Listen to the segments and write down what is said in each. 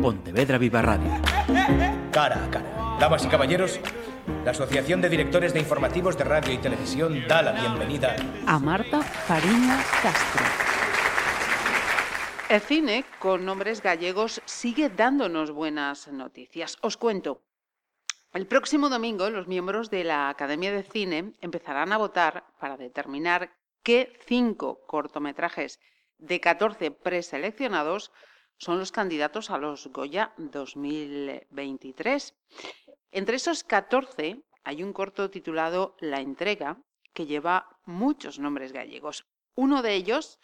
Pontevedra Viva Radio. Cara a cara. Damas y caballeros, la Asociación de Directores de Informativos de Radio y Televisión da la bienvenida a Marta Fariña Castro. El cine con nombres gallegos sigue dándonos buenas noticias. Os cuento. El próximo domingo los miembros de la Academia de Cine empezarán a votar para determinar qué cinco cortometrajes de 14 preseleccionados son los candidatos a los Goya 2023. Entre esos 14 hay un corto titulado La entrega que lleva muchos nombres gallegos. Uno de ellos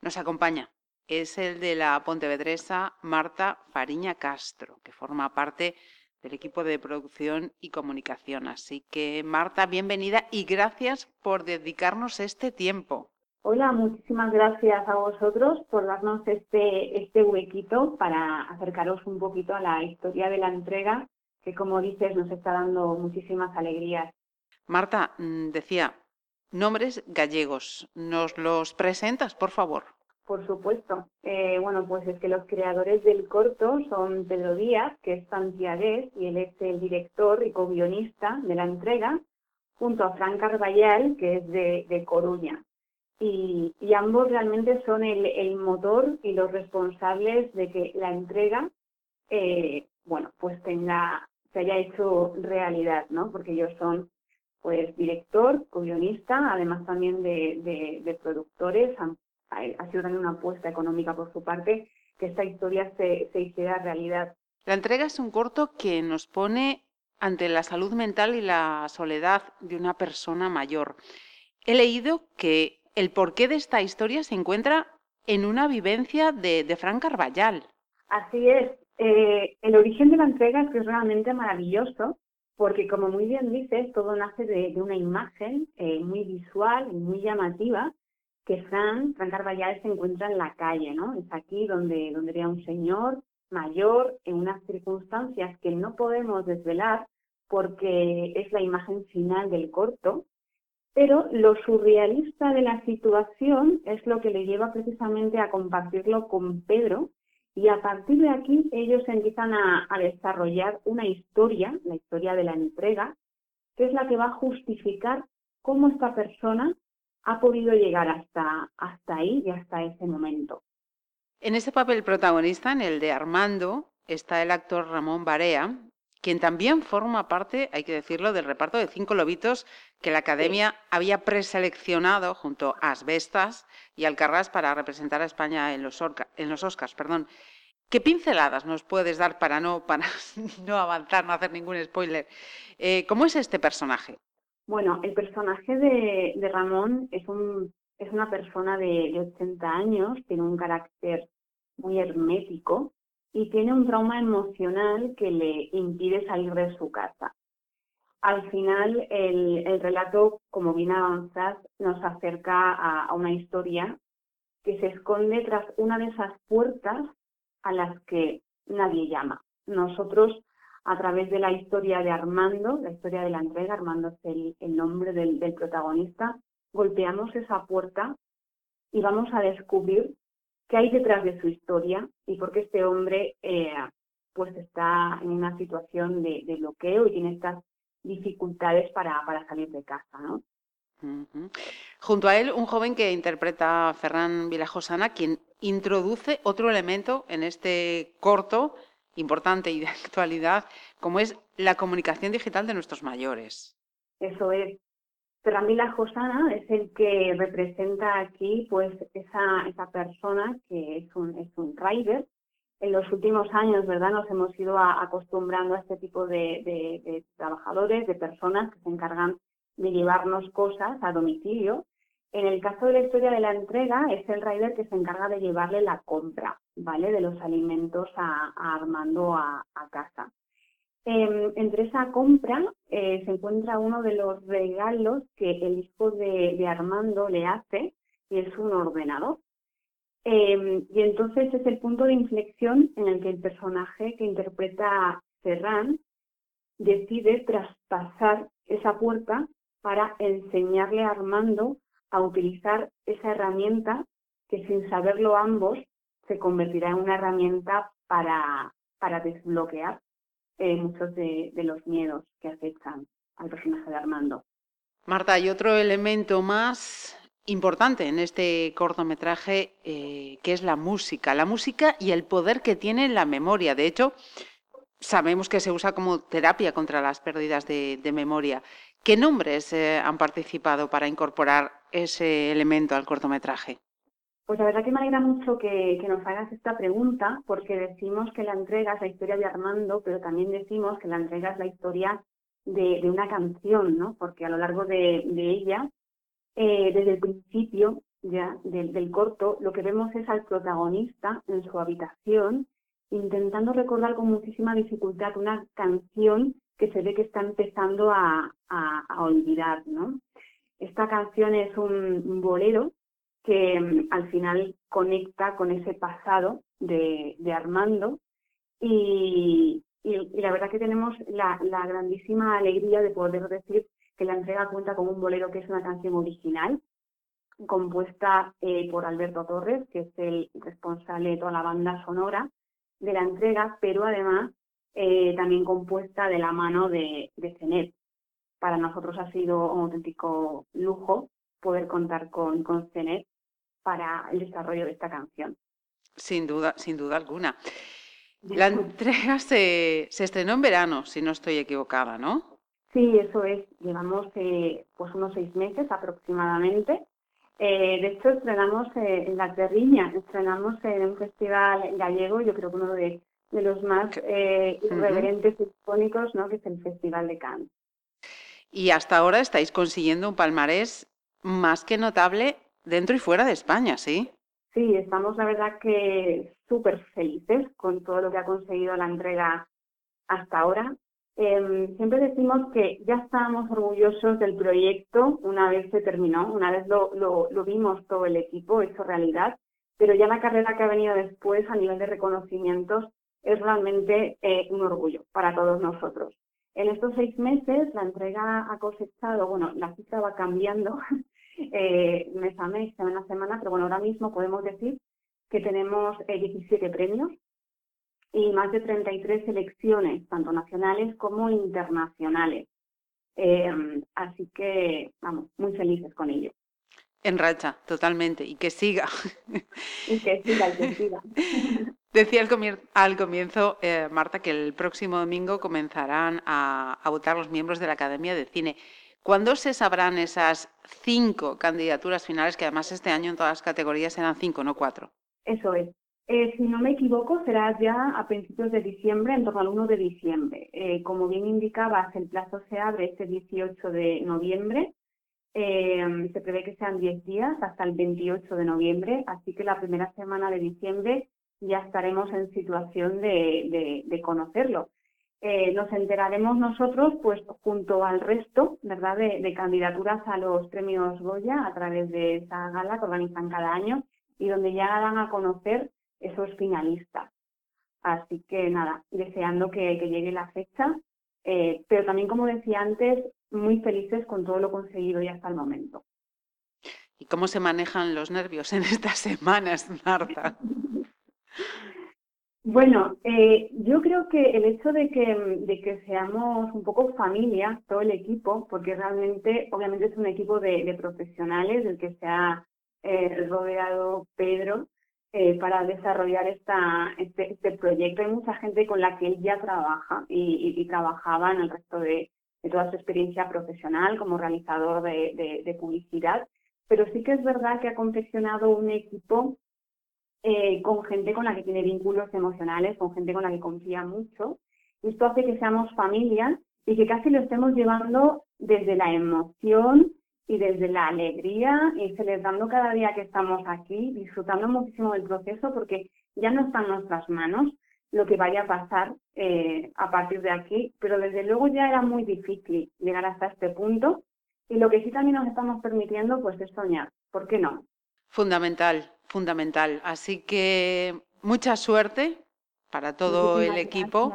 nos acompaña. Es el de la pontevedresa Marta Fariña Castro, que forma parte del equipo de producción y comunicación. Así que, Marta, bienvenida y gracias por dedicarnos este tiempo. Hola, muchísimas gracias a vosotros por darnos este, este huequito para acercaros un poquito a la historia de la entrega que como dices nos está dando muchísimas alegrías. Marta, mm, decía, nombres gallegos, ¿nos los presentas, por favor? Por supuesto. Eh, bueno, pues es que los creadores del corto son Pedro Díaz, que es santiagués, y él es el director y co-guionista de la entrega, junto a Fran Carballal, que es de, Coruña. Y, ambos realmente son el, motor y los responsables de que la entrega, eh, bueno, pues tenga se haya hecho realidad, ¿no? Porque ellos son, pues, director, guionista, además también de, de, productores, ha sido también una apuesta económica por su parte que esta historia se, se hiciera realidad. La entrega es un corto que nos pone ante la salud mental y la soledad de una persona mayor. He leído que el porqué de esta historia se encuentra en una vivencia de, de Fran Carballal. Así es, eh, el origen de la entrega es que es realmente maravilloso, porque como muy bien dices, todo nace de, una imagen eh, muy visual y muy llamativa, que Fran, Fran se encuentra en la calle, ¿no? Es aquí donde, donde ve un señor mayor en unas circunstancias que no podemos desvelar porque es la imagen final del corto, pero lo surrealista de la situación es lo que le lleva precisamente a compartirlo con Pedro, y a partir de aquí ellos empiezan a, desarrollar una historia, la historia de la entrega, que es la que va a justificar cómo esta persona ha podido llegar hasta, hasta ahí y hasta ese momento. En ese papel protagonista, en el de Armando, está el actor Ramón Barea, quien también forma parte, hay que decirlo, del reparto de cinco lobitos que la Academia había preseleccionado junto a Asbestas y Alcarrás para representar a España en los, en los Oscars. Perdón. ¿Qué pinceladas nos puedes dar para no, para no avanzar, no hacer ningún spoiler? Eh, ¿Cómo es este personaje? Bueno, el personaje de, de Ramón es, un, es una persona de, de 80 años, tiene un carácter muy hermético, y tiene un trauma emocional que le impide salir de su casa. Al final, el, relato, como bien avanzas, nos acerca a, una historia que se esconde tras una de esas puertas a las que nadie llama. Nosotros, a través de la historia de Armando, la historia de la entrega, Armando es el, el nombre del protagonista, golpeamos esa puerta y vamos a descubrir qué hay detrás de su historia y por qué este hombre eh, pues está en una situación de, bloqueo y tiene estas dificultades para, para salir de casa, ¿no? Junto a él, un joven que interpreta a Ferran Vilajosana, quien introduce otro elemento en este corto importante y de actualidad, como es la comunicación digital de nuestros mayores. Eso es. Ramila Josana es el que representa aquí pues esa, esa persona que es un, es un rider. En los últimos años, ¿verdad? Nos hemos ido acostumbrando a este tipo de, de, trabajadores, de personas que se encargan de llevarnos cosas a domicilio. En el caso de la historia de la entrega, es el rider que se encarga de llevarle la compra, ¿vale? De los alimentos a, Armando a casa. Em, entre esa compra eh, se encuentra uno de los regalos que el hijo de, Armando le hace, y es un ordenador. Em, y entonces es el punto de inflexión en el que el personaje que interpreta Ferran decide traspasar esa puerta para enseñarle a Armando a utilizar esa herramienta que sin saberlo ambos se convertirá en una herramienta para para desbloquear eh, muchos de, los miedos que afectan al personaje de Armando. Marta, hay otro elemento más importante en este cortometraje eh, que es la música, la música y el poder que tiene en la memoria. De hecho, sabemos que se usa como terapia contra las pérdidas de, memoria. ¿Qué nombres eh, han participado para incorporar ese elemento al cortometraje? Pues la verdad que me alegra mucho que, nos hagas esta pregunta, porque decimos que la entrega es la historia de Armando, pero también decimos que la entrega es la historia de, una canción, ¿no? Porque a lo largo de, ella, eh, desde el principio ya del, corto, lo que vemos es al protagonista en su habitación intentando recordar con muchísima dificultad una canción que se ve que está empezando a, olvidar, ¿no? Esta canción es un, bolero que mm, al final conecta con ese pasado de, Armando y, la verdad que tenemos la, grandísima alegría de poder decir que la entrega cuenta con un bolero que es una canción original, compuesta eh, por Alberto Torres, que es el responsable de toda la banda sonora, de la entrega, pero además eh, también compuesta de la mano de, de CENET. Para nosotros ha sido un auténtico lujo poder contar con, con CENET para el desarrollo de esta canción. Sin duda, sin duda alguna. La entrega se, se estrenó en verano, si no estoy equivocada, ¿no? Sí, eso es. Llevamos eh, pues unos seis meses aproximadamente eh, de hecho, estrenamos eh, en La Terriña, estrenamos en un festival gallego, yo creo que uno de, los más irreverentes icónicos, ¿no? que es el Festival de Cannes. Y hasta ahora estáis consiguiendo un palmarés más que notable dentro y fuera de España, ¿sí? Sí, estamos la verdad que súper felices con todo lo que ha conseguido la entrega hasta ahora. Em, siempre decimos que ya estábamos orgullosos del proyecto una vez se terminó, una vez lo, lo, vimos todo el equipo hecho realidad, pero ya la carrera que ha venido después a nivel de reconocimientos es realmente eh, un orgullo para todos nosotros. En estos seis meses la entrega ha cosechado, bueno, la cifra va cambiando eh, mes a mes, semana a semana, pero bueno, ahora mismo podemos decir que tenemos 17 eh, premios y más de 33 selecciones, tanto nacionales como internacionales. Eh, así que, vamos, muy felices con ello. En racha, totalmente, y que siga. Y que siga, y que siga. Decía al, comienzo, eh, Marta, que el próximo domingo comenzarán a, a votar los miembros de la Academia de Cine. ¿Cuándo se sabrán esas cinco candidaturas finales, que además este año en todas las categorías eran cinco, no cuatro? Eso es. Eh, si no me equivoco, será ya a principios de diciembre, en torno al 1 de diciembre. Eh, como bien indicabas, el plazo se abre este 18 de noviembre. Eh, se prevé que sean 10 días hasta el 28 de noviembre, así que la primera semana de diciembre ya estaremos en situación de, conocerlo. Nos enteraremos nosotros, pues junto al resto, ¿verdad?, de, de candidaturas a los premios Goya a través de esa gala que organizan cada año y donde ya dan a conocer esos finalistas. Así que nada, deseando que, llegue la fecha, eh, pero también, como decía antes, muy felices con todo lo conseguido ya hasta el momento. ¿Y cómo se manejan los nervios en estas semanas, Marta? Bueno, eh, yo creo que el hecho de que, de que seamos un poco familia, todo el equipo, porque realmente, obviamente es un equipo de, profesionales del que se ha eh, rodeado Pedro, eh, para desarrollar esta, este, este, proyecto. Hay mucha gente con la que él ya trabaja y, trabajaba en el resto de, toda su experiencia profesional como realizador de, publicidad, pero sí que es verdad que ha confeccionado un equipo eh, con gente con la que tiene vínculos emocionales, con gente con la que confía mucho. Esto hace que seamos familia y que casi lo estemos llevando desde la emoción, y desde la alegría y celebrando cada día que estamos aquí, disfrutando muchísimo del proceso porque ya no está en nuestras manos lo que vaya a pasar eh, a partir de aquí, pero desde luego ya era muy difícil llegar hasta este punto y lo que sí también nos estamos permitiendo pues es soñar, ¿por qué no? Fundamental, fundamental. Así que mucha suerte para todo el equipo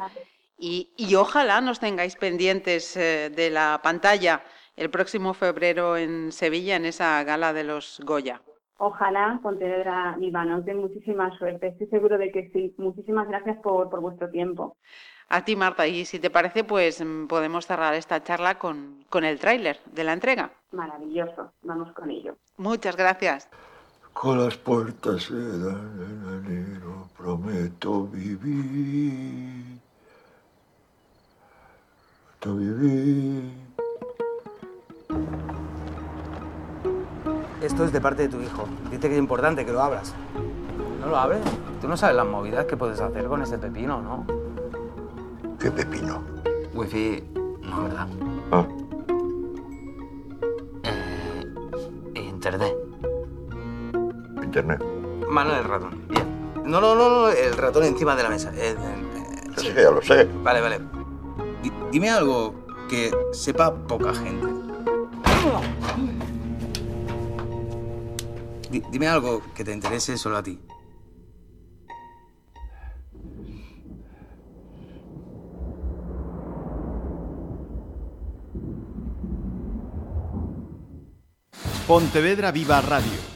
y, y, ojalá nos tengáis pendientes eh, de la pantalla el próximo febrero en Sevilla, en esa gala de los Goya. Ojalá Pontevedra viva, dé muchísima suerte. Estoy seguro de que sí. Muchísimas gracias por, por vuestro tiempo. A ti, Marta, y si te parece, pues mm, podemos cerrar esta charla con, con el tráiler de la entrega. Maravilloso, vamos con ello. Muchas gracias. Con las puertas se dan en enero, prometo vivir. Prometo vivir. Esto es de parte de tu hijo. Dice que es importante que lo abras. ¿No lo abres? Tú no sabes las movidas que puedes hacer con ese pepino, ¿no? ¿Qué pepino? Wifi, no, ¿verdad? Ah, Eh, internet. Internet. Mano del ratón. Bien. No, no, no, no, el ratón encima de la mesa. Eh, eh, Sí, ya lo sé. Vale, vale. Di- dime algo que sepa poca gente. Di- dime algo que te interese solo a ti. Pontevedra Viva Radio.